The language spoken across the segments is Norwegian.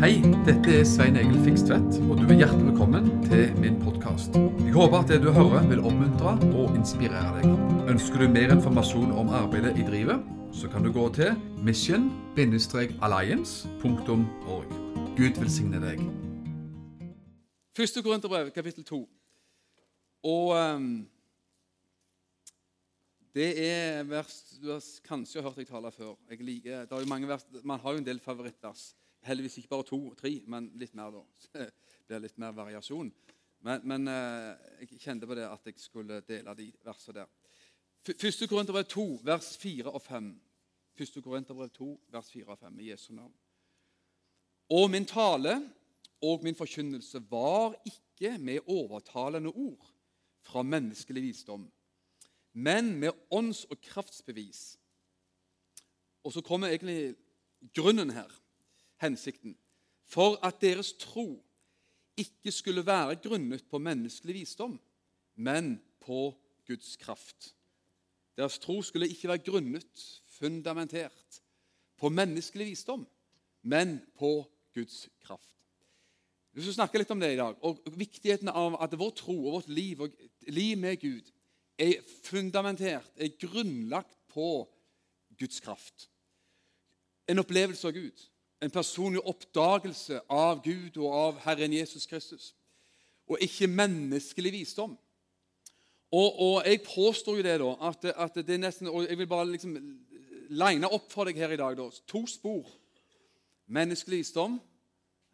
Hei, dette er Svein Egil Fikstvedt, og du er hjertelig velkommen til min podkast. Jeg håper at det du hører, vil oppmuntre og inspirere deg. Ønsker du mer informasjon om arbeidet i drivet, så kan du gå til mission-alliance.org. Gud velsigne deg. Første Korinterbrev, kapittel 2. Og um, det er vers Du har kanskje hørt jeg tale før. Jeg liker, det er jo mange vers, Man har jo en del favorittvers. Heldigvis ikke bare to og tre, men litt mer, da. Det blir litt mer variasjon. Men, men eh, jeg kjente på det at jeg skulle dele de versene der. Første Korinterbrev 2, vers 4 og 5. Første Korinterbrev 2, vers 4 og 5 i Jesu navn. Og min tale og min forkynnelse var ikke med overtalende ord fra menneskelig visdom, men med ånds- og kraftsbevis. Og så kommer egentlig grunnen her, hensikten. For at deres tro ikke skulle være grunnet på menneskelig visdom, men på Guds kraft. Deres tro skulle ikke være grunnet, fundamentert, på menneskelig visdom, men på Guds kraft. Vi skal snakke litt om det i dag, og viktigheten av at vår tro og vårt liv og liv med Gud er fundamentert, er grunnlagt på Guds kraft. En opplevelse av Gud, en personlig oppdagelse av Gud og av Herren Jesus Kristus. Og ikke menneskelig visdom. Og, og jeg påstår jo det, da, at, at det er nesten Og jeg vil bare liksom line opp for deg her i dag. da, To spor. Menneskelig visdom,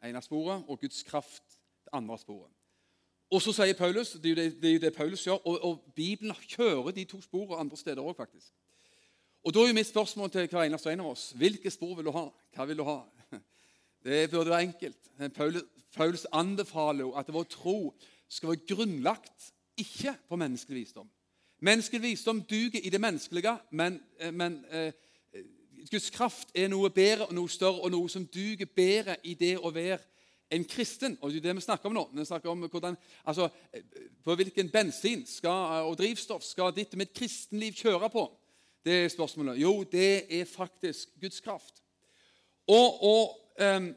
ene sporet, og Guds kraft, det andre sporet. Og så sier Paulus, Det er jo det, det, er jo det Paulus gjør, og, og Bibelen kjører de to sporene andre steder òg, faktisk. Og Da er jo mitt spørsmål til hver eneste en av oss hvilke spor vil du ha? Hva vil du ha? Det burde være enkelt. Paulus, Paulus anbefaler jo at vår tro skal være grunnlagt ikke på menneskelig visdom. Menneskelig visdom duger i det menneskelige, men, eh, men eh, Guds kraft er noe bedre og noe større og noe som duger bedre i det å være en kristen. Og det er det vi snakker om nå. Vi snakker om hvordan, altså, eh, På hvilken bensin skal, og drivstoff skal ditt og mitt kristenliv kjøre på? Det er spørsmålet. Jo, det er faktisk Guds kraft. Og, og um,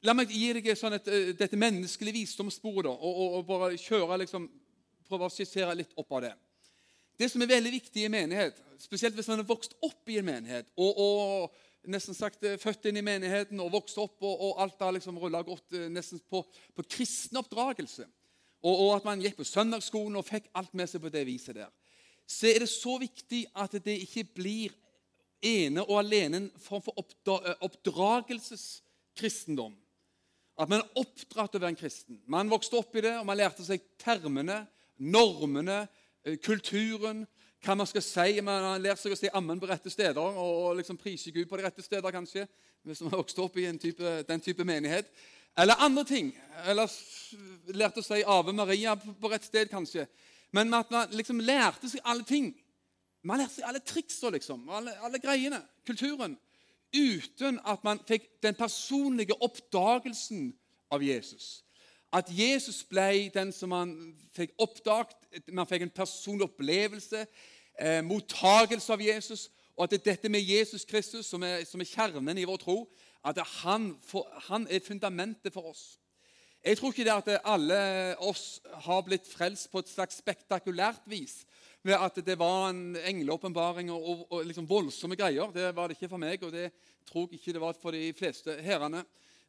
La meg gi deg sånn et, eh, dette menneskelige visdomssporet og, og, og bare kjøre liksom, prøve å skissere litt opp av det. Det som er veldig viktig i en menighet, spesielt hvis man har vokst opp i en menighet og, og nesten sagt eh, født inn i menigheten og vokst opp, og, alt har liksom rulla godt eh, nesten på, på kristen oppdragelse, og at man gikk på søndagsskolen og fikk alt med seg på det viset der, så er det så viktig at det ikke blir ene og alene en form for oppda oppdragelseskristendom. At man er oppdratt til å være en kristen. Man vokste opp i det, og man lærte seg termene, normene, eh, kulturen, hva man skal si. Man har lært seg å si ammen på rette steder og liksom prise Gud på de rette steder, kanskje. Hvis man har vokst opp i type, den type menighet. Eller andre ting. Eller lærte å si Ave Maria på rett sted, kanskje. Men at man liksom lærte seg alle ting. Man lærte seg alle triksa, liksom. Alle, alle greiene. Kulturen uten at man fikk den personlige oppdagelsen av Jesus. At Jesus ble den som man fikk oppdaget, man fikk en personlig opplevelse, eh, mottagelse av Jesus, og at det er dette med Jesus Kristus som er, som er kjernen i vår tro, at han, for, han er fundamentet for oss. Jeg tror ikke det at alle oss har blitt frelst på et slags spektakulært vis ved at det var en engleåpenbaring og, og, og liksom voldsomme greier. Det var det ikke for meg, og det tror jeg ikke det var for de fleste herrene.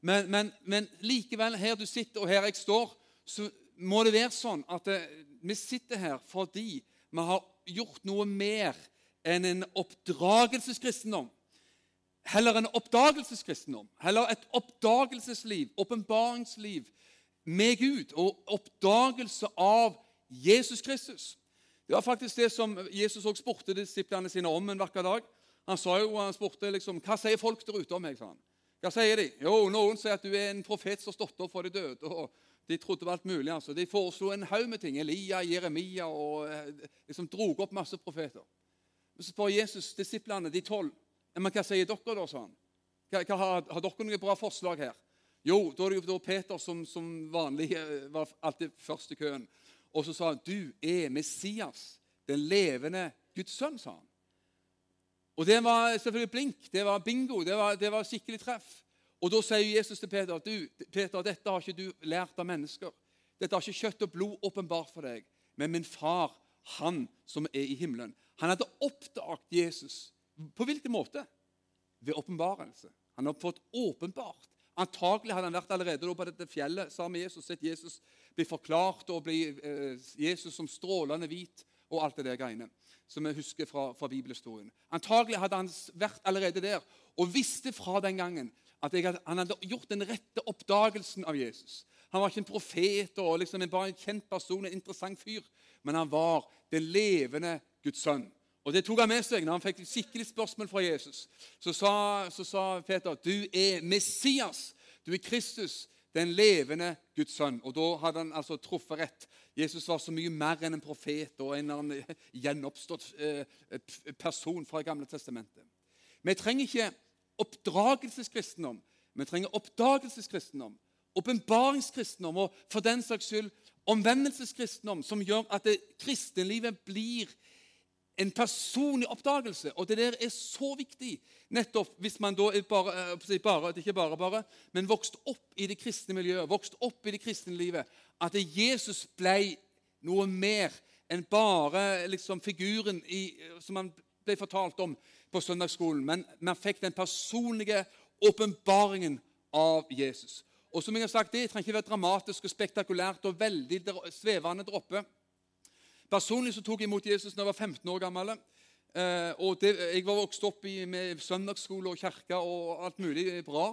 Men, men, men likevel, her du sitter, og her jeg står, så må det være sånn at det, vi sitter her fordi vi har gjort noe mer enn en oppdragelseskristendom. Heller en oppdagelseskristendom. Heller et oppdagelsesliv, åpenbaringsliv med Gud og oppdagelse av Jesus Kristus. Det var faktisk det som Jesus også spurte disiplene sine om en vakker dag. Han sa jo, han spurte liksom, hva sier folk der ute om meg. sa han. Hva sier de? Jo, Noen sier at du er en profet som har stått opp for de døde. og De trodde på alt mulig. altså. De foreslo en haug med ting. Elia, Jeremia og eh, liksom drog opp masse profeter. Men så spør Jesus disiplene, de tolv, men hva sier dere da? sa han. Hva, hva har, har dere noen bra forslag her? Jo, da var det jo Peter som, som vanlig eh, var alltid først i køen. Og så sa han, 'Du er Messias, den levende Guds sønn', sa han. Og det var selvfølgelig blink. Det var bingo. Det var, det var skikkelig treff. Og Da sier Jesus til Peter du, Peter, dette har ikke du lært av mennesker. Dette har ikke kjøtt og blod åpenbart for deg, men min far, han som er i himmelen. Han hadde oppdaget Jesus. På hvilken måte? Ved åpenbarelse. Han har fått åpenbart. Antagelig hadde han vært allerede på dette fjellet sammen med Jesus, sett Jesus bli forklart og bli eh, Jesus som strålende hvit og alt det der greiene som vi husker fra, fra bibelhistorien. Antagelig hadde han vært allerede der og visste fra den gangen at hadde, han hadde gjort den rette oppdagelsen av Jesus. Han var ikke en profet og liksom bare en kjent person, en interessant fyr, men han var den levende Guds sønn. Og Det tok han med seg når han fikk skikkelig spørsmål fra Jesus. Så sa, så sa Peter, 'Du er Messias. Du er Kristus, den levende Guds sønn.' Og Da hadde han altså truffet rett. Jesus var så mye mer enn en profet og en gjenoppstått eh, person fra Gamle testamentet. Vi trenger ikke oppdragelseskristendom. Vi trenger oppdagelseskristendom, åpenbaringskristendom og for den saks skyld omvendelseskristendom, som gjør at kristenlivet blir en personlig oppdagelse. Og det der er så viktig nettopp hvis man da bare, eh, bare, ikke bare, bare, men vokst opp i det kristne miljøet, vokst opp i det kristne livet, at Jesus ble noe mer enn bare liksom, figuren i, som han ble fortalt om på søndagsskolen. Men man fikk den personlige åpenbaringen av Jesus. Og som jeg har sagt, Det trenger ikke være dramatisk og spektakulært og veldig svevende dråpe. Personlig så tok jeg imot Jesus da jeg var 15 år gammel. Eh, og det, Jeg var vokst opp i, med søndagsskole og kirke og alt mulig bra.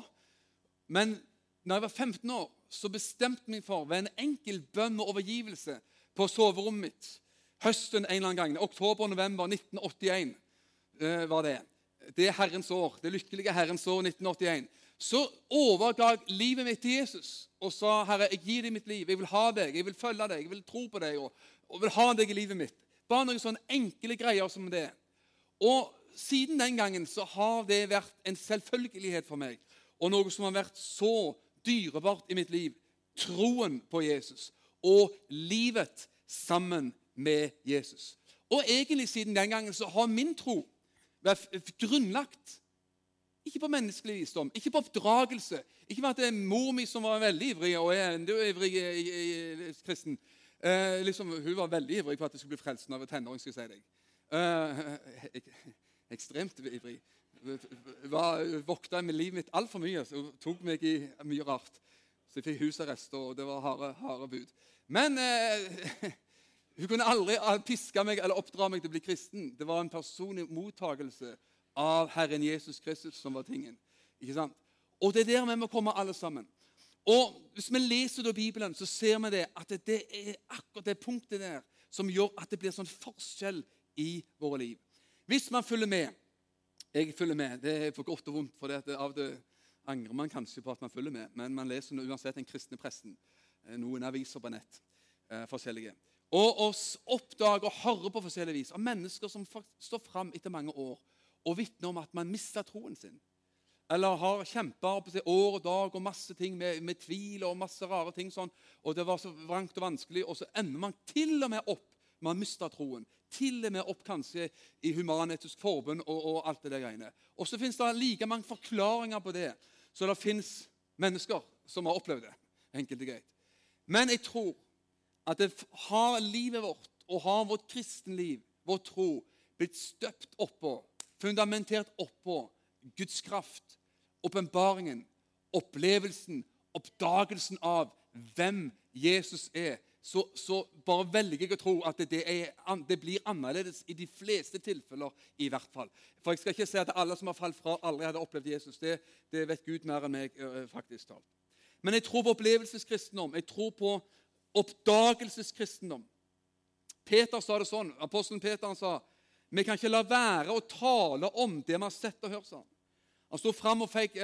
Men når jeg var 15 år, så bestemte meg for ved en enkel bønn og overgivelse på soverommet mitt høsten en eller annen gang, oktober-november 1981 eh, var det. Det er Herrens år, det lykkelige Herrens år 1981. Så overga jeg livet mitt til Jesus og sa, 'Herre, jeg gir deg mitt liv. Jeg vil ha deg, jeg vil følge deg, jeg vil tro på deg.' og og vil ha deg i livet mitt. Bare noen sånne enkle greier som det. Og siden den gangen så har det vært en selvfølgelighet for meg, og noe som har vært så dyrebart i mitt liv. Troen på Jesus og livet sammen med Jesus. Og egentlig siden den gangen så har min tro vært grunnlagt ikke på menneskelig visdom, ikke på oppdragelse, ikke på at det er mor mi som var veldig ivrig og er enda ivrig kristen, Eh, liksom, hun var veldig ivrig på at jeg skulle bli når jeg var tenåring. skal jeg si deg. Eh, ekstremt ivrig. Var, vokta med livet mitt altfor mye. så Hun tok meg i mye rart. Så jeg fikk husarrest, og det var harde, harde bud. Men eh, hun kunne aldri piske meg eller oppdra meg til å bli kristen. Det var en personlig mottagelse av Herren Jesus Kristus som var tingen. Ikke sant? Og det er der vi må komme, alle sammen. Og Hvis vi leser da Bibelen, så ser vi det at det er akkurat det punktet der som gjør at det blir sånn forskjell i våre liv. Hvis man følger med Jeg følger med. Det er for godt og vondt. for det Av og til angrer man kanskje på at man følger med, men man leser uansett den kristne presten. Eh, noen aviser på nett. Eh, forskjellige. Og oss oppdager og hører på forskjellig vis av mennesker som står fram etter mange år og vitner om at man mista troen sin eller har kjempa år og dag og masse ting med, med, tvil og masse rare ting. sånn, og Det var så vrangt og vanskelig, og så ender man til og med opp med å miste troen. Til og med opp kanskje i Human-Etisk Forbund og, og, alt det der greiene. Og så fins det like mange forklaringer på det, så det fins mennesker som har opplevd det. enkelt og greit. Men jeg tror at det har livet vårt og har vårt kristenliv, vår tro, blitt støpt oppå, fundamentert oppå Guds kraft åpenbaringen, opplevelsen, oppdagelsen av hvem Jesus er, så, så bare velger jeg å tro at det, er, det, blir annerledes i de fleste tilfeller. i hvert fall. For Jeg skal ikke si at alle som har falt fra, aldri hadde opplevd Jesus. Det, det vet Gud mer enn meg. faktisk talt. Men jeg tror på opplevelseskristendom. Jeg tror på oppdagelseskristendom. Peter sa det sånn, Apostelen Peter sa vi kan ikke la være å tale om det vi har sett og hørt. Sånn. Han sto frem og fikk,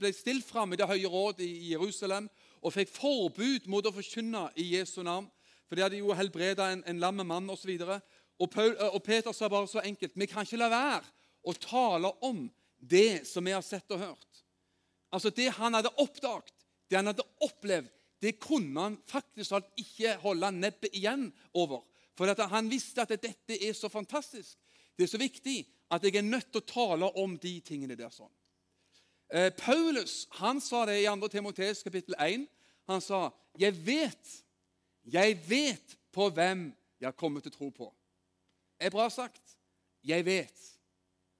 ble stilt fram i Det høye råd i Jerusalem og fikk forbud mot å forkynne i Jesu navn. For de hadde jo helbreda en, en lamme mann osv. Og, og, og Peter sa bare så enkelt Vi kan ikke la være å tale om det som vi har sett og hørt. Altså Det han hadde oppdaget, det han hadde opplevd, det kunne han faktisk ikke holde nebbet igjen over. For han visste at dette er så fantastisk. Det er så viktig at jeg er nødt til å tale om de tingene der. sånn. Eh, Paulus han sa det i 2. Timoteus kapittel 1. Han sa, 'Jeg vet, jeg vet på hvem jeg har kommet til å tro på.' Det er bra sagt. Jeg vet.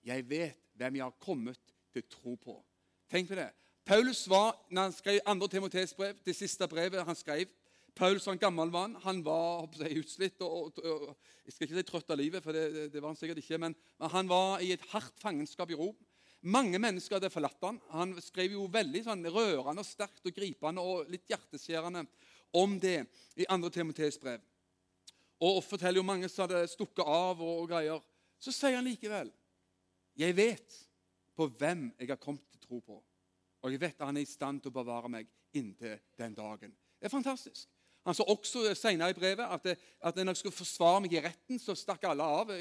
Jeg vet hvem jeg har kommet til å tro på. Tenk på det. Paulus var, når han skrev 2. Timoteus brev, det siste brevet han skrev Paulus som gammel mann. Han var jeg, utslitt og, og, og, Jeg skal ikke si trøtt av livet, for det, det var han sikkert ikke, men, men, han var i et hardt fangenskap i Rom. Mange mennesker hadde forlatt han. Han skrev jo veldig sånn rørende og sterkt og gripende og litt hjerteskjærende om det i 2. Timotees brev. Og forteller jo mange som hadde stukket av og, og greier. Så sier han likevel Jeg vet på hvem jeg har kommet til tro på. Og jeg vet at han er i stand til å bevare meg inntil den dagen. Det er fantastisk. Han sa også senere i brevet at, at når jeg skulle forsvare meg i retten, så stakk alle av.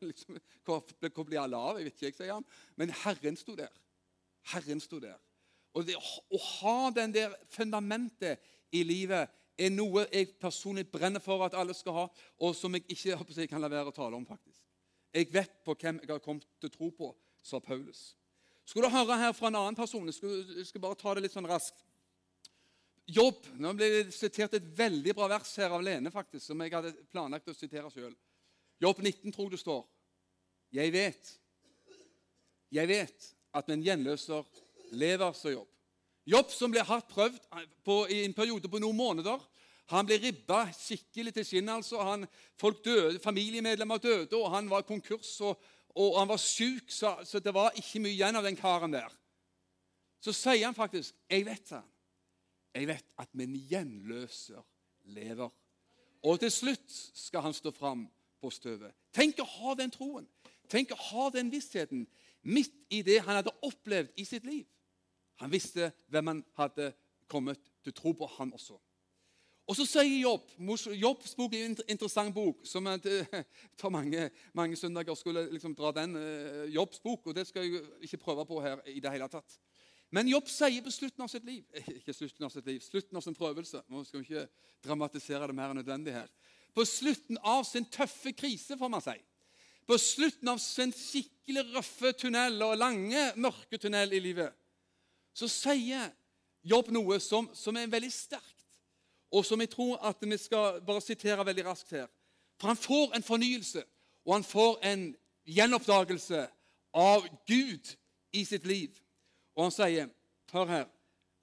Liksom, hvor, blir alle av? Jeg vet ikke, jeg, sier han. Men Herren sto der. Herren sto der. Og det, Å ha den der fundamentet i livet er noe jeg personlig brenner for at alle skal ha, og som jeg ikke jeg, kan la være å tale om. faktisk. Jeg vet på hvem jeg har kommet til å tro på, sa Paulus. Skulle du høre her fra en annen person? Jeg skal, jeg skal bare ta det litt sånn raskt. Jobb. Nå ble det sitert et veldig bra vers her av Lene, faktisk, som jeg hadde planlagt å sitere sjøl. Jobb 19 tror det står. Jeg vet, jeg vet at min gjenløser lever, så Jobb. Jobb som ble hardt prøvd på, i en periode på noen måneder. Han ble ribba skikkelig til skinnet. altså. Han, folk døde, Familiemedlemmer døde, og han var konkurs, og, og han var sjuk, så, så, det var ikke mye igjen av den karen der. Så sier han faktisk 'Jeg vet', det. Jeg vet at min gjenløser lever. Og til slutt skal han stå fram på støvet. Tenk å ha den troen. Tenk å ha den vissheten midt i det han hadde opplevd i sitt liv. Han visste hvem han hadde kommet til å tro på, han også. Og så sier Jobb Jobbs bok er en interessant bok. som Det tar mange, mange søndager skulle liksom dra den uh, Jobbs bok, og det skal jeg ikke prøve på her i det hele tatt. Men Jobb sier på slutten av sitt liv ikke slutten av sitt liv, slutten av sin prøvelse Nå skal vi ikke dramatisere det mer enn nødvendig her. På slutten av sin tøffe krise, får man si. På slutten av sin skikkelig røffe tunnel og lange, mørke tunnel i livet, så sier Jobb noe som, som er veldig sterkt, og som jeg tror at vi skal bare sitere veldig raskt her. For han får en fornyelse, og han får en gjenoppdagelse av Gud i sitt liv. Og han sier Hør her.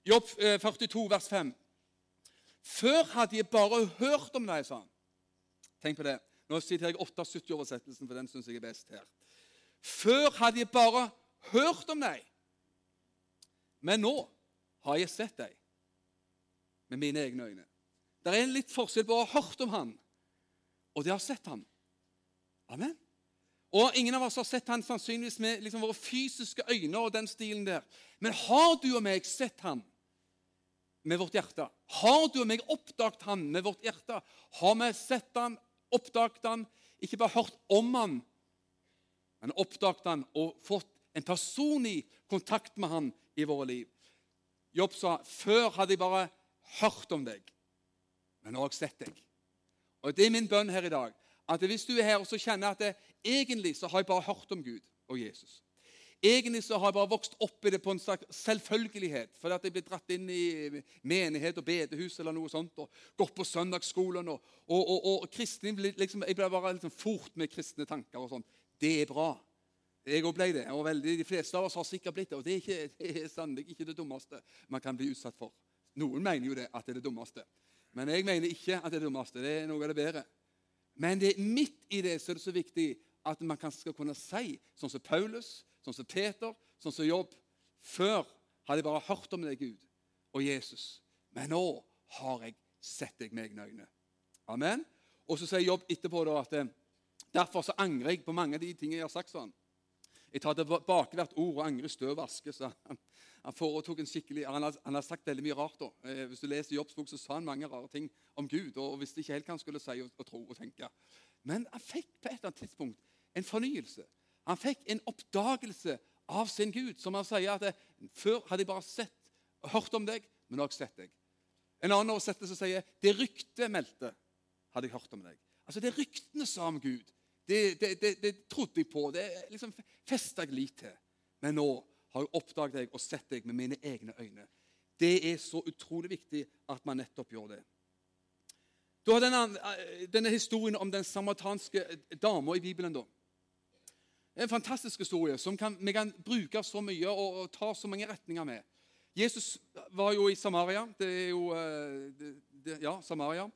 Jobb 42, eh, vers 5. Før hadde jeg bare hørt om deg, sa han. Tenk på det. Nå sitter jeg 78-oversettelsen, for den syns jeg er best her. Før hadde jeg bare hørt om deg, men nå har jeg sett deg med mine egne øyne. Det er en litt forskjell på å ha hørt om han og det å ha sett han. Amen. Og Ingen av oss har sett han sannsynligvis med liksom våre fysiske øyne. og den stilen der. Men har du og meg sett han med vårt hjerte? Har du og meg oppdaget han med vårt hjerte? Har vi sett han, oppdaget han, ikke bare hørt om han, men oppdaget han og fått en personlig kontakt med han i våre liv? Jobb sa før hadde jeg bare hørt om deg, men nå har jeg sett deg. Og Det er min bønn her i dag at hvis du er her og så kjenner at det, egentlig så har jeg bare hørt om Gud og Jesus Egentlig så har jeg bare vokst opp i det på en slags selvfølgelighet. Fordi at jeg ble dratt inn i menighet og bedehus eller noe sånt, og gått på søndagsskolen. Og, og, og, og kristne, liksom, Jeg ble bare liksom fort med kristne tanker og sånn. Det er bra. Jeg òg ble det. og veldig, De fleste av oss har sikkert blitt det. Og det er, ikke, det er sannelig ikke det dummeste man kan bli utsatt for. Noen mener jo det at det er det dummeste. Men jeg mener ikke at det er det dummeste. Det er noe av det bedre. Men det, midt i det så er det så viktig at man skal kunne si, sånn som Paulus, sånn som Peter, sånn som Jobb Før hadde jeg bare hørt om deg, Gud og Jesus. Men nå har jeg sett deg med egne øyne. Amen. Og så sier Jobb etterpå da at eh, derfor så angrer jeg på mange av de tingene jeg har sagt. sånn. Jeg tar tilbake hvert ord og angrer støv og aske. Så han, han foretok en skikkelig, han har, han har, sagt veldig mye rart. da. Eh, hvis du leser Jobbs bok, så sa han mange rare ting om Gud. og visste ikke helt hva han skulle si og, og, tro og tenke. Men han fikk på et eller annet tidspunkt en fornyelse. Han fikk en oppdagelse av sin Gud. Som han sier at før hadde jeg bare sett og hørt om deg, men nå har jeg sett deg. En annen oversettelse sier det ryktet meldte, hadde jeg hørt om deg. Altså Det ryktene sa om Gud, det, det, det, det trodde jeg på. Det liksom festa jeg lit til. Men nå har jeg oppdaget deg og sett deg med mine egne øyne. Det er så utrolig viktig at man nettopp gjør det. Du har denne, eh, denne historien om den samaritanske dama i Bibelen. da. En fantastisk historie som kan, vi kan bruke så mye og, og ta så mange retninger med. Jesus var jo i Samaria. Det er jo eh, det, det, Ja, Samaria.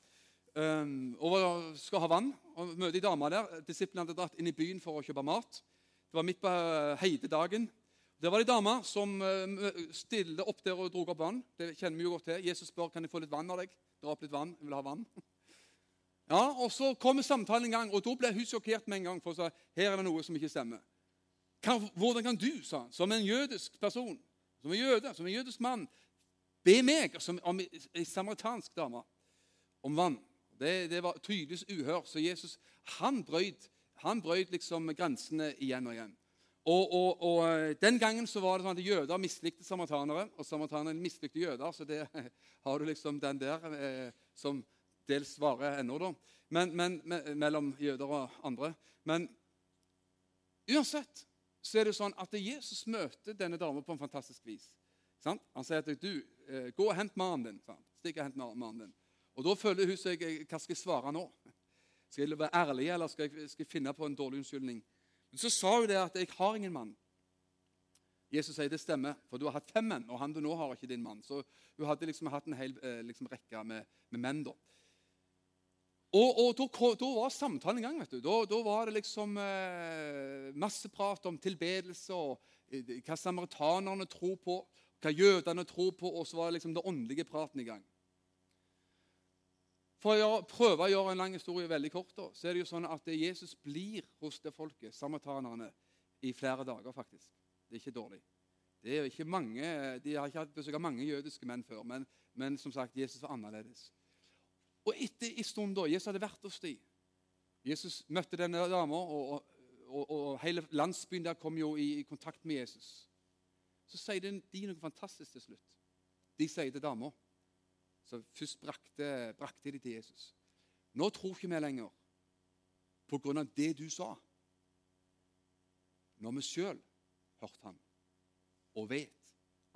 Um, og skal ha vann. og Møte ei dame der. Disiplene hadde dratt inn i byen for å kjøpe mat. Det var midt på eh, heidedagen. Der var det ei dame som stilte opp der og dro opp vann. Det kjenner vi jo godt til. Jesus spør kan jeg få litt vann av deg. Dra opp litt vann. Jeg vil ha vann. Ja, og Så kommer samtalen en gang, og da ble hun sjokkert med en gang. for å si, her er det noe som ikke stemmer. hvordan kan du, sa han, som en jødisk person, som en jøde, som en jødisk mann, be meg som om ei samaritansk dame om vann? Det, det var tydeligvis uhør. Så Jesus han brøt, han brøt liksom grensene igjen og igjen. Og, og, og, eh, Den gangen så var det sånn at jøder mislikte samaritanere, og samaritanere mislikte jøder. Så det har du liksom den der eh, som dels varer ennå, da, men, men, mellom jøder og andre. Men uansett så er det sånn at Jesus møter denne dama på en fantastisk vis. Sant? Han sier at du, eh, gå og hent mannen din. Sant? Stikk og hent mannen din. Og Da føler hun seg eh, Hva skal jeg svare nå? Skal jeg være ærlig, eller skal jeg, skal jeg finne på en dårlig unnskyldning? Men Så sa hun det at 'jeg har ingen mann'. Jesus sier det stemmer, for du har hatt fem menn, og han du nå har, ikke din mann. Så hun hadde liksom hatt en hel eh, liksom, rekke med, med menn. da. Og, og da, da, var samtalen i gang. vet du. Da, da var det liksom eh, masse prat om tilbedelse og eh, hva samaritanerne tror på, hva jødene tror på, og så var det liksom den åndelige praten i gang. For å prøve å gjøre en lang historie veldig kort, da, så er det jo sånn at Jesus blir hos det folket, samaritanerne, i flere dager, faktisk. Det er ikke dårlig. Det er ikke mange, De har ikke hatt besøk av mange jødiske menn før, men, men som sagt, Jesus var annerledes. Og etter en stund da, Jesus hadde vært hos dem. Jesus møtte denne dama, og, og, og, hele landsbyen der kom jo i, i kontakt med Jesus. Så sier de, de noe fantastisk til slutt. De sier til dama Så først brakte, brakte de til Jesus. Nå tror ikke vi lenger på grunn av det du sa. Når vi sjøl hørte han og vet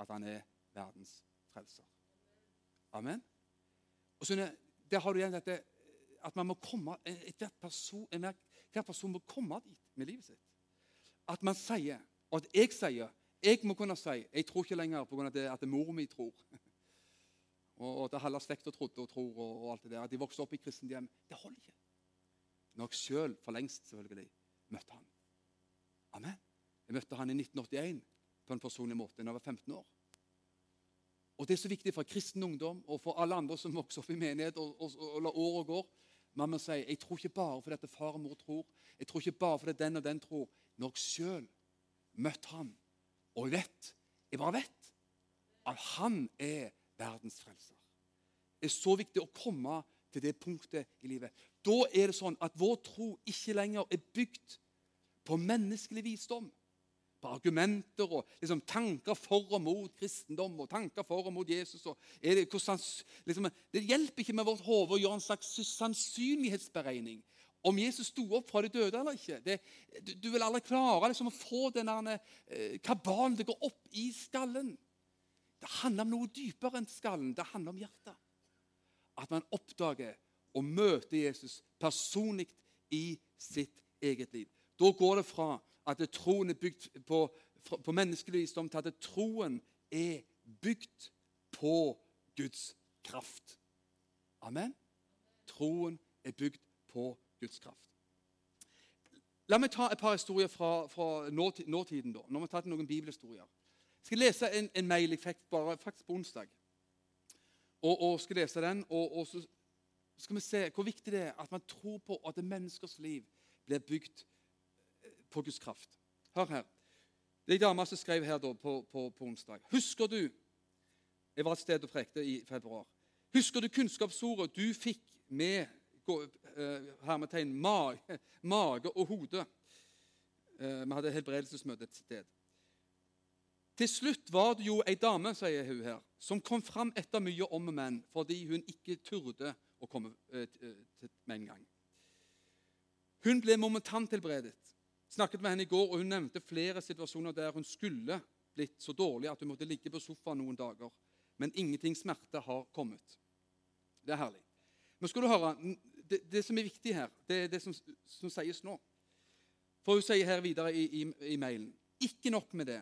at han er verdens frelser. Amen. Og så der har du igjen dette at man må komme, hver person, hver person må komme dit med livet sitt. At man sier, og at jeg sier Jeg må kunne si jeg tror ikke lenger pga. At, at mor mi tror. Og, og at halve slekta trodde og tror. og, og alt det der, At de vokste opp i kristent hjem. Det holder ikke. Når jeg sjøl for lengst selvfølgelig møtte han. Amen. Jeg møtte han i 1981 på en personlig måte da jeg var 15 år. Og Det er så viktig for kristen ungdom og for alle andre som vokser opp i menighet og, og, og, og året gå. Mamma sier jeg tror ikke bare fordi at far og mor tror, jeg tror ikke bare fordi den og den tror. Når jeg sjøl møtte han, og jeg vet, jeg bare vet, at han er verdens frelser. Det er så viktig å komme til det punktet i livet. Da er det sånn at vår tro ikke lenger er bygd på menneskelig visdom på argumenter og liksom, tanker for og mot kristendom og tanker for og mot Jesus. Og det, liksom, det, hjelper ikke med vårt hode å gjøre en slags sannsynlighetsberegning om Jesus sto opp fra de døde eller ikke. Det, du, du, vil aldri klare liksom, å få den eh, kabalen til å gå opp i skallen. Det handler om noe dypere enn skallen. Det handler om hjertet. At man oppdager og møter Jesus personlig i sitt eget liv. Da går det fra at troen er bygd på, på menneskelig visdom, til at troen er bygd på Guds kraft. Amen. Troen er bygd på Guds kraft. La meg ta et par historier fra, fra nåtiden. da. Nå har vi tatt noen bibelhistorier. Jeg skal lese en, en mail jeg fikk bare faktisk på onsdag. Og, og skal lese den, og, og, så skal vi se hvor viktig det er at man tror på at menneskers liv blir bygd på Guds kraft. Hør her. Det er ei dame som skrev her på, på, på, onsdag. Husker du Jeg var et sted og prekte i februar. Husker du kunnskapsordet du fikk med uh, hermetegn mage, mage og hode? Uh, vi hadde helbredelsesmøte et sted. Til slutt var det jo ei dame sier hun her, som kom fram etter mye om og men fordi hun ikke turde å komme uh, med en gang. Hun ble momentant helbredet snakket med henne i går, og hun nevnte flere situasjoner der hun skulle blitt så dårlig at hun måtte ligge på sofaen noen dager. Men ingenting smerte har kommet. Det er herlig. Men skal du høre, det, det som er viktig her, det er det som, som sies nå. For hun sier her videre i, i, i mailen ikke nok med det.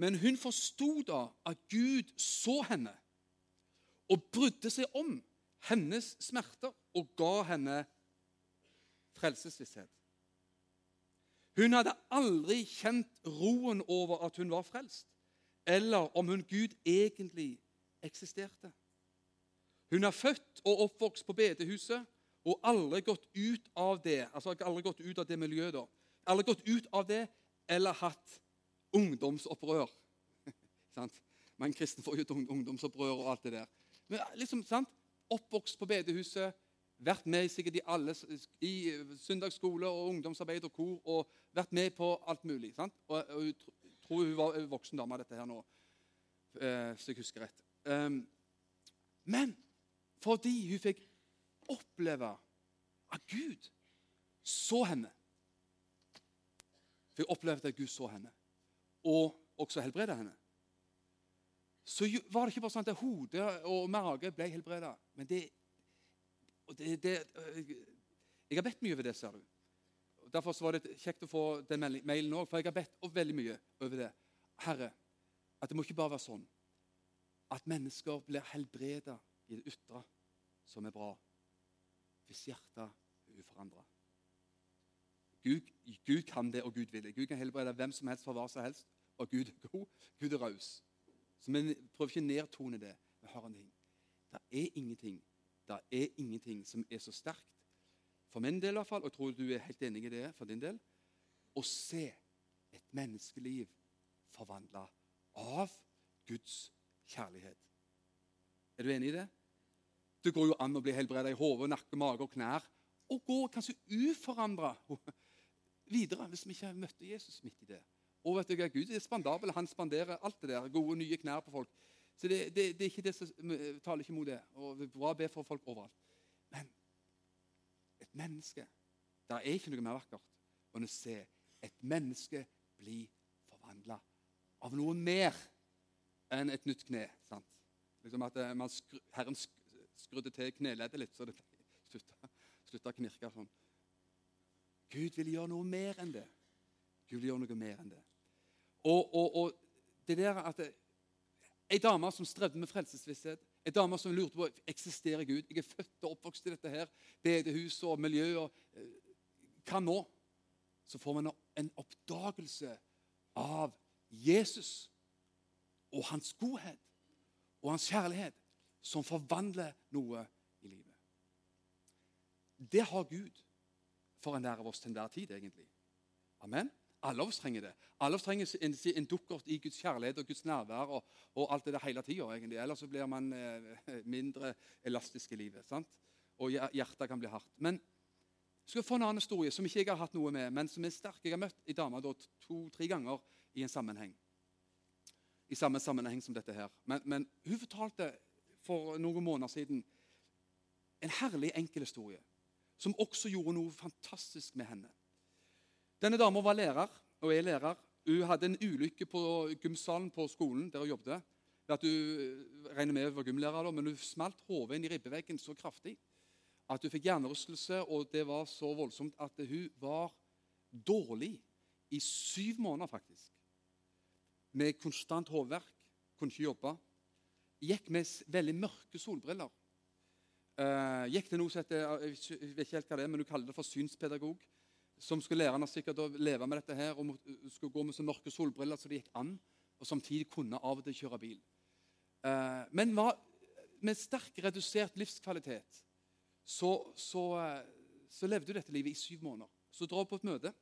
Men hun forsto da at Gud så henne og brydde seg om hennes smerter og ga henne frelsesvisshet. Hun hadde aldri kjent roen over at hun var frelst, eller om hun Gud egentlig eksisterte. Hun er født og oppvokst på bedehuset og aldri gått ut av det altså aldri gått ut av det miljøet. da. Aldri gått ut av det eller hatt ungdomsopprør. Men kristen får jo et ungdomsopprør og alt det der. Men liksom, sant? Oppvokst på bedehuset, vært med sikkert i alle i søndagsskole og ungdomsarbeid og kor og vært med på alt mulig. sant? Og, og jeg tror hun var voksen dame, dette her nå, eh, så jeg husker rett. Um, men fordi hun fikk oppleve at Gud så henne Fikk oppleve at Gud så henne, og også helbreda henne. Så var det ikke bare sånn at hodet og mage ble helbreda. Men det og det, det, øh, jeg har bedt mye over det, ser du. Derfor var det kjekt å få den mailen òg, for jeg har bedt veldig mye over det. Herre, at det må ikke bare være sånn at mennesker blir helbreda i det ytre, som er bra, hvis hjertet er uforandra. Gud, Gud, kan det, og Gud vil det. Gud kan helbrede hvem som helst for hva som helst. Og Gud er god. Gud er raus. Så vi prøver ikke å nedtone det. Vi har en ting. Det er ingenting det er ingenting som er så sterkt, for min del i hvert fall, og jeg tror du er helt enig i det for din del, å se et menneskeliv forvandla av Guds kjærlighet. Er du enig i det? Det går jo an å bli helbreda i hode, nakke, mage og knær. Og gå kanskje uforandra videre hvis vi ikke møtte Jesus midt i det. Og vet du, Gud er spandabel. Han spanderer alt det der. Gode, nye knær på folk. Så det, det, det, er ikke det som taler ikke mot det. Og det er bra å be for folk overalt. Men et menneske Det er ikke noe mer vakkert enn å se et menneske bli forvandla av noe mer enn et nytt kne. sant? Liksom at eh, skru, Herren skrudde til kneleddet litt, så det slutta, slutta å knirke sånn. Gud vil gjøre noe mer enn det. Gud vil gjøre noe mer enn det. Og, og, og det der at det, Ei dame som strevde med frelsesvisshet. Ei dame som lurte på eksisterer Gud. Jeg er født og oppvokst i dette her, Bedehus og miljø og hva nå? Så får man en oppdagelse av Jesus og hans godhet og hans kjærlighet, som forvandler noe i livet. Det har Gud for enhver av oss til enhver tid, egentlig. Amen. Alle oss trenger det. Alle oss trenger en, en dukkert i Guds kjærlighet og Guds nærvær og, og alt det der hele tida. Ellers så blir man eh, mindre elastisk i livet. sant? Og hjertet kan bli hardt. Men jeg skal få en annen historie som ikke jeg har hatt noe med, men som er sterk. Jeg har møtt ei dame to-tre ganger i en sammenheng. I samme sammenheng som dette her. Men, men hun fortalte for noen måneder siden en herlig, enkel historie som også gjorde noe fantastisk med henne. Denne dama var lærer, og er lærer. Hun hadde en ulykke på gymsalen på skolen der hun jobbet. At hun eh, regner med hun var gymlærer, men hun smalt hodet inn i ribbeveggen så kraftig at hun fikk hjernerystelse, og det var så voldsomt at hun var dårlig i syv måneder, faktisk. Med konstant hodeverk. Kunne ikke jobbe. Gikk med veldig mørke solbriller. Uh, gikk til noe som heter, jeg vet ikke helt hva det er, men Hun kaller det for synspedagog som skulle lære henne sikkert å leve med dette her, og skulle gå med så mørke solbriller så det gikk an, og samtidig kunne av og til kjøre bil. Eh, men med sterk redusert livskvalitet så, så, eh, så levde hun dette livet i syv måneder. Så drar hun på et møte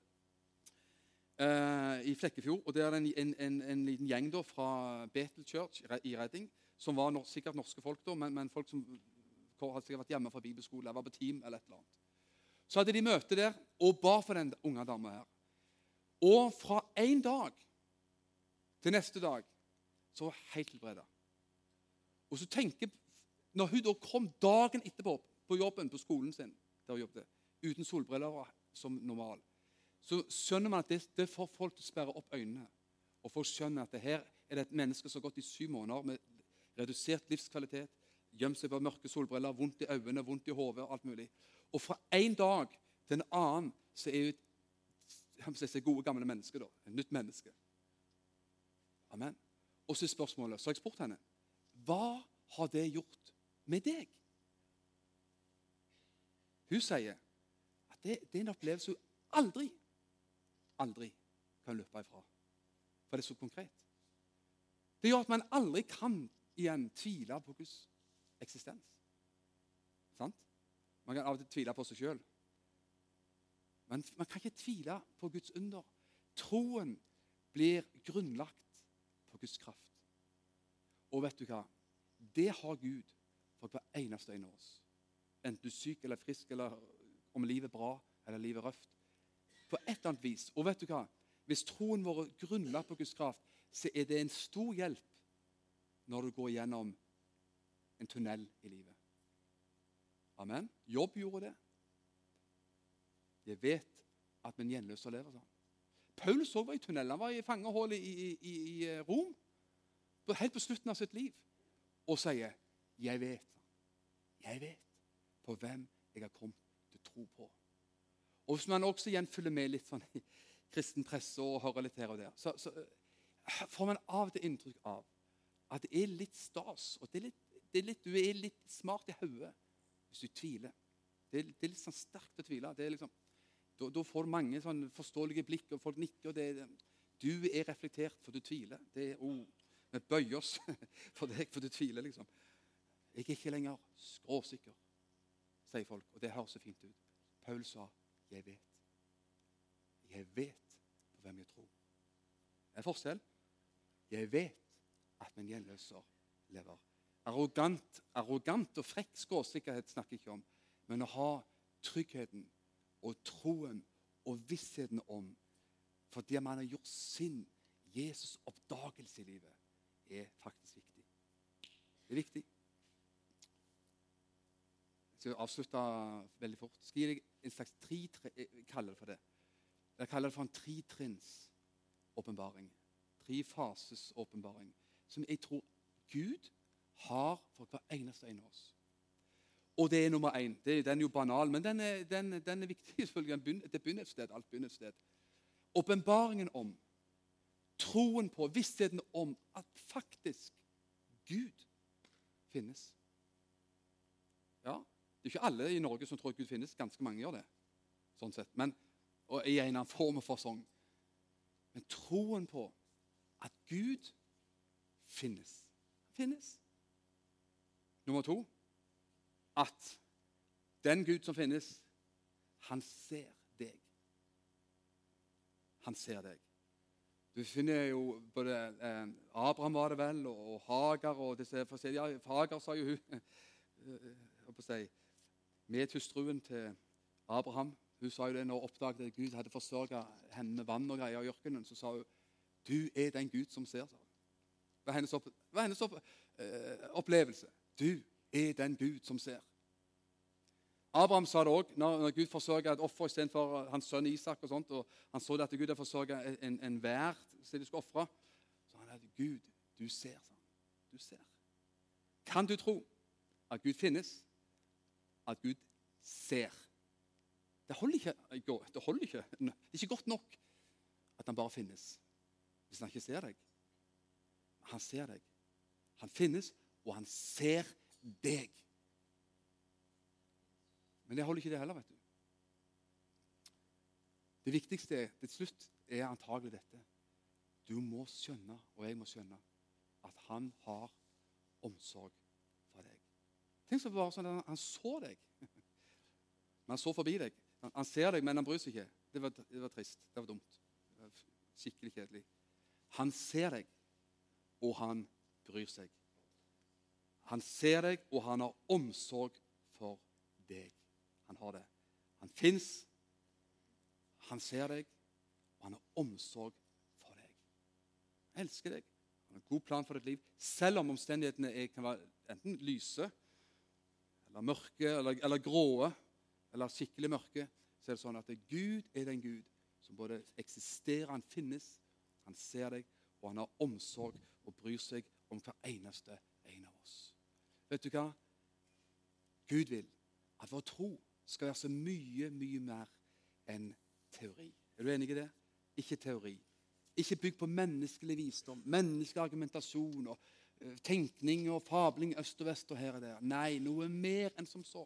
eh, i Flekkefjord. og Det er en, en, en, en liten gjeng da, fra Bethel Church i Redding, som var sikkert norske folk, da, men, men folk som hadde sikkert vært hjemme fra bibelskole, var på team eller et eller annet. Så hadde de møte der og ba for den unge dama her. Og fra én dag til neste dag så var hun helt helbreda. Og så tenker, Når hun da kom dagen etterpå på jobben på skolen sin, der hun jobbet, uten solbriller som normal, så skjønner man at det, det får folk til å sperre opp øynene. Og folk skjønner at det her er det et menneske som har gått i syv måneder med redusert livskvalitet, gjemt seg på mørke solbriller, vondt i øynene, vondt i hodet og alt mulig. Og fra en dag til en annen så er hun et gode, gamle menneske. da, Et nytt menneske. Amen. Og så er spørsmålet, så har jeg spurt henne hva har det gjort med deg? Hun sier at det, det er en opplevelse hun aldri, aldri kan løpe ifra. For det er så konkret. Det gjør at man aldri kan igjen tvile på Guds eksistens. Sant? Man kan av og til tvile på seg sjøl. Men man kan ikke tvile på Guds under. Troen blir grunnlagt på Guds kraft. Og vet du hva? Det har Gud for hver eneste en av oss. Enten du er syk eller frisk, eller om livet er bra eller livet er røft. På et eller annet vis. Og vet du hva? Hvis troen vår er grunnlagt på Guds kraft, så er det en stor hjelp når du går gjennom en tunnel i livet. Amen. Jobb gjorde det. Jeg vet at min gjenløser lever sånn. Paulus òg var i tunnelen. Han var i fangehullet i, i, i, eh, Rom helt på slutten av sitt liv og sier 'Jeg vet'. Jeg vet på hvem jeg har kommet til å tro på. Og Hvis man også igjen følger med litt sånn i kristen presse og hører litt her og der, så, så eh, får man av og til inntrykk av at det er litt stas. og det er litt, det er litt, Du er litt smart i hodet hvis du tviler. Det er, det er, litt sånn sterkt å tvile. Det er liksom, da, da får mange sånn forståelige blikk, og folk nikker. og det, Du er reflektert, for du tviler. Det er, oh, Vi bøyer oss for deg, for du tviler, liksom. Jeg er ikke lenger skråsikker, sier folk. Og det høres så fint ut. Paul sa, 'Jeg vet'. Jeg vet på hvem jeg tror. Det er forskjell. Jeg vet at min gjenløser lever. Arrogant, arrogant og frekk skråsikkerhet snakker jeg ikke om, men å ha tryggheten og troen og vissheten om fordi man har gjort sin Jesus' oppdagelse i livet, er faktisk viktig. Det er viktig. Jeg skal avslutte veldig fort. Skal gi deg en slags tre, jeg kaller det for det. Jeg kaller det for en tretrinns åpenbaring. Tre fases åpenbaring. Som jeg tror Gud har for hver eneste en av oss. Og det er nummer én. Det, den er jo banal, men den er, den, den er viktig. selvfølgelig. Det begynner et sted. Alt begynner et sted. Åpenbaringen om, troen på, vissheten om at faktisk Gud finnes. Ja, Det er ikke alle i Norge som tror at Gud finnes. Ganske mange gjør det. sånn sett. Men, og I en annen form og fasong. Men troen på at Gud finnes. Finnes. Nummer to at den Gud som finnes, han ser deg. Han ser deg. Du finner jo både eh, Abraham var det vel, og, og Hagar og disse ja, Hagar sa jo hun jeg på å si, Medhustruen til Abraham hun sa jo det når hun oppdaget at Gud hadde forsørga henne med vann og greier i ørkenen. Så sa hun du er den Gud som ser. Det var hennes, opp, hennes opp, eh, opplevelse. Du er den Gud som ser. Abraham sa det òg når, Gud forsørga et offer istedenfor hans sønn Isak. og sånt, og Han så det at Gud hadde forsørga en, en vær som de skulle ofre. Så han at Gud, du ser. sa han. Du ser. Kan du tro at Gud finnes? At Gud ser? Det holder ikke. Det, holder ikke. det er ikke godt nok at han bare finnes hvis han ikke ser deg. Han ser deg. Han finnes, og han ser deg. Men det holder ikke, det heller. vet du. Det viktigste til slutt er antagelig dette. Du må skjønne, og jeg må skjønne, at han har omsorg for deg. Tenk så bare sånn at Han så deg. Men han så forbi deg. Han ser deg, men han bryr seg ikke. Det var, det var trist. Det var dumt. Det var skikkelig kjedelig. Han ser deg, og han bryr seg. Han ser deg, og han har omsorg for deg. Han har det. Han fins, han ser deg, og han har omsorg for deg. Han elsker deg. Han har en god plan for ditt liv, selv om omstendighetene er, kan være enten lyse eller mørke eller, eller gråe eller skikkelig mørke. Så er det sånn at Gud er den Gud som både eksisterer, han finnes, han ser deg, og han har omsorg og bryr seg om hver eneste. Vet du hva? Gud vil at vår tro skal være så mye, mye mer enn teori. Er du enig i det? Ikke teori. Ikke bygd på menneskelig visdom, menneskelig argumentasjon og uh, tenkning og fabling øst og vest og her og der. Nei, noe mer enn som så.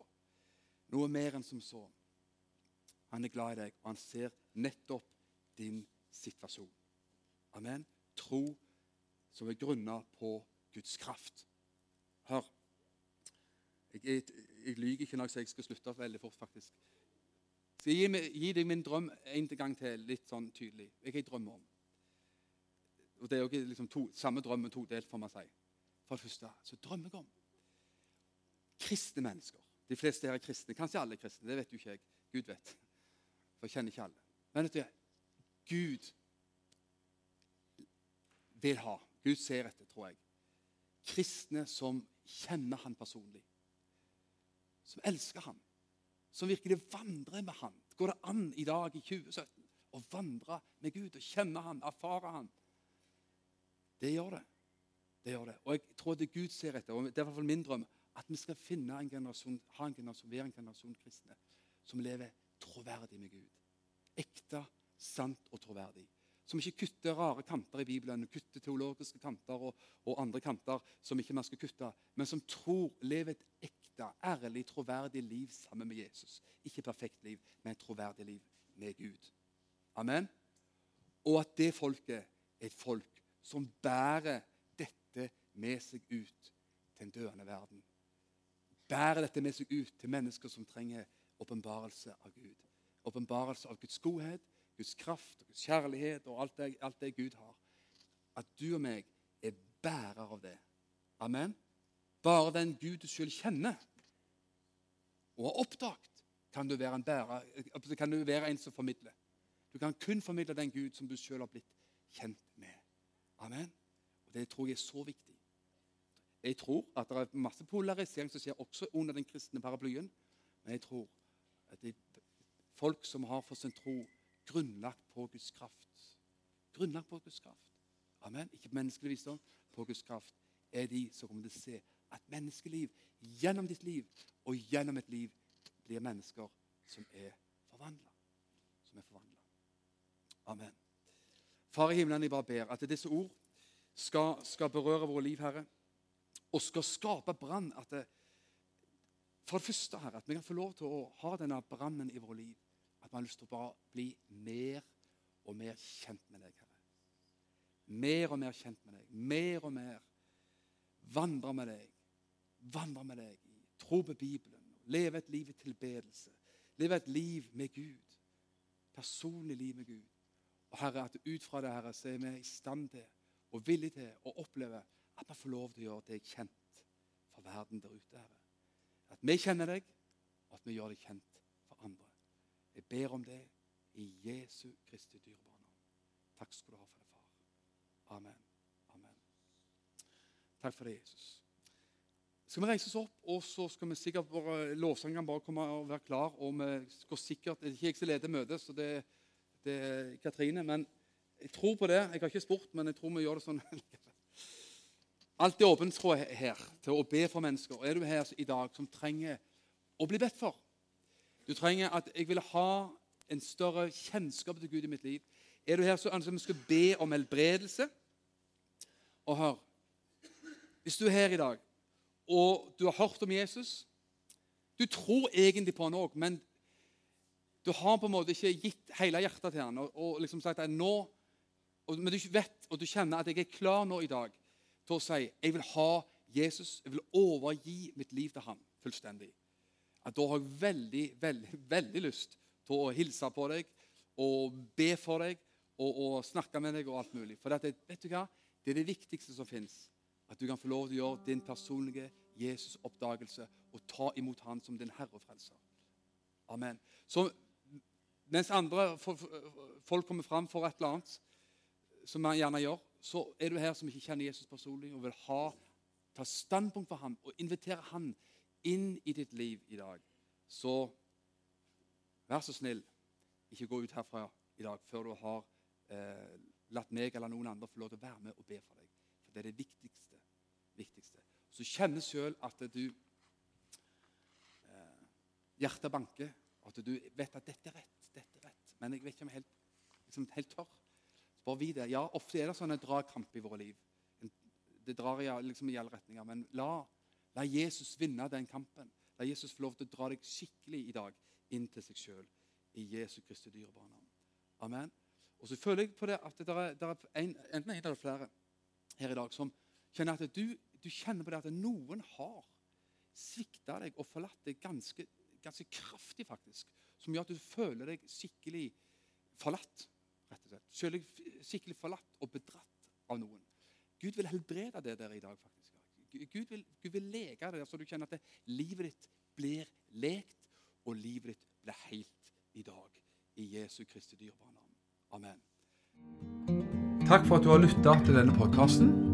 Noe mer enn som så. Han er glad i deg, og han ser nettopp din situasjon. Amen. Tro som er grunna på Guds kraft. Hør. Jeg, jeg, jeg lyver ikke når jeg sier jeg skal slutte veldig fort, faktisk. Skal jeg gi, gi deg min drøm en gang til, litt sånn tydelig. Jeg har drømmer om. Og Det er jo ikke liksom to, samme drømmen todelt, får man si. For det første så drømmer jeg om kristne mennesker. De fleste her er kristne. Kanskje alle er kristne. Det vet jo ikke jeg. Gud vet. For jeg kjenner ikke alle. Men vet du, Gud vil ha Gud ser etter, tror jeg. Kristne som kjenner han personlig. Som elsker ham, Som virkelig vandrer med ham. Går det an i dag, i 2017, å vandre med Gud og kjenne ham, erfare ham? Det gjør det. Det gjør det. Og jeg tror det Gud ser etter, og det er i hvert fall min drøm, at vi skal finne en generasjon, ha en generasjon, være en generasjon kristne som lever troverdig med Gud. Ekte, sant og troverdig. Som ikke kutter rare kanter i Bibelen, kutter teologiske kanter og, og andre kanter som ikke man skal kutte, men som tror, lever et ekte, ærlig, troverdig liv sammen med Jesus. Ikke perfekt liv, men troverdig liv med Gud. Amen. Og at det folket er et folk som bærer dette med seg ut til en døende verden. Bærer dette med seg ut til mennesker som trenger åpenbarelse av Gud. Åpenbarelse av Guds godhet, Guds kraft, Guds kjærlighet og alt det, alt det Gud har. At du og meg er bærer av det. Amen. Bare den Gud du sjøl kjenner og har oppdaget, kan du være en bærer, kan du være en som formidler. Du kan kun formidle den Gud som du sjøl har blitt kjent med. Amen. Og Det tror jeg er så viktig. Jeg tror at det er masse polarisering som skjer også under den kristne paraplyen. Men jeg tror at det er folk som har for sin tro grunnlagt på Guds kraft. Grunnlagt på Guds kraft. Amen. Ikke menneskelig visdom, på Guds kraft. Er de som kommer til å se at menneskeliv gjennom ditt liv og gjennom et liv blir mennesker som er forvandla. Som er forvandla. Amen. Far i himmelen, jeg bare ber at disse ord skal, skal berøre våre liv, Herre, og skal skape brann. For det første, Herre, at vi kan få lov til å ha denne brannen i våre liv. At vi har lyst til å bare bli mer og mer kjent med deg, Herre. Mer og mer kjent med deg. Mer og mer vandre med deg. Vandre med deg tro på Bibelen. Leve et liv i tilbedelse. Leve et liv med Gud. Personlig liv med Gud. Og Herre, at ut fra det Herre, så er vi i stand til og villige til å oppleve at vi får lov til å gjøre deg kjent for verden der ute. Herre. At vi kjenner deg, og at vi gjør deg kjent for andre. Jeg ber om det i Jesu Kristi dyrebare. Takk skal du ha for det, far. Amen. Amen. Takk for det, Jesus. Skal vi reise oss opp, og så skal vi sikkert bare, kan bare komme og være klar. og vi går sikkert, Det er ikke jeg som leder møtet, så det er eh, Katrine. Men jeg tror på det. Jeg har ikke spurt, men jeg tror vi gjør det sånn. Alt er åpent tror jeg, her til å be for mennesker. Er du her i dag som trenger å bli bedt for? Du trenger at jeg vil ha en større kjennskap til Gud i mitt liv. Er du her så ønsker vi skal be om helbredelse? Og hør Hvis du er her i dag, og du har hørt om Jesus Du tror egentlig på han òg, men du har på en måte ikke gitt hele hjertet til han, og, og liksom sagt at nå, og, Men du vet og du kjenner at jeg er klar nå i dag til å si jeg vil ha Jesus, jeg vil overgi mitt liv til han fullstendig. At Da har jeg veldig, veldig, veldig lyst til å hilse på deg og be for deg og, og snakke med deg og alt mulig. For det, vet du hva? Det er det viktigste som fins. At du kan få lov til å gjøre din personlige Jesus-oppdagelse og ta imot Han som din Herre og Frelser. Amen. Så mens andre folk kommer fram for et eller annet, som man gjerne gjør, så er du her som ikke kjenner Jesus personlig og vil ha, ta standpunkt for ham og invitere han inn i ditt liv i dag, så vær så snill, ikke gå ut herfra i dag før du har eh, latt meg eller noen andre få lov til å være med og be for deg. For det er det viktigste. Viktigste. Så kjenne sjøl at du eh, Hjertet banker, at du vet at dette er rett, dette er rett. Men jeg vet ikke om jeg er helt, liksom, helt tørr. Bare vit det. Ja, ofte er det sånne dragkamp i våre liv. Det drar i, liksom, i alle retninger. Men la, la Jesus vinne den kampen. La Jesus få lov til å dra deg skikkelig i dag inn til seg sjøl i Jesu Kristi dyrebare navn. Amen. Og så føler jeg på det at det er, det er en, enten en eller flere her i dag som kjenner at du, du kjenner på det at noen har svikta deg og forlatt deg ganske, ganske kraftig, faktisk. Som gjør at du føler deg skikkelig forlatt. rett og slett. Føler skikkelig forlatt og bedratt av noen. Gud vil helbrede det der i dag. faktisk. Gud vil, Gud vil leke det så du kjenner at det, livet ditt blir lekt, og livet ditt blir helt i dag. I Jesu Kristi dyrebare navn. Amen. Takk for at du har lytta til denne podkasten.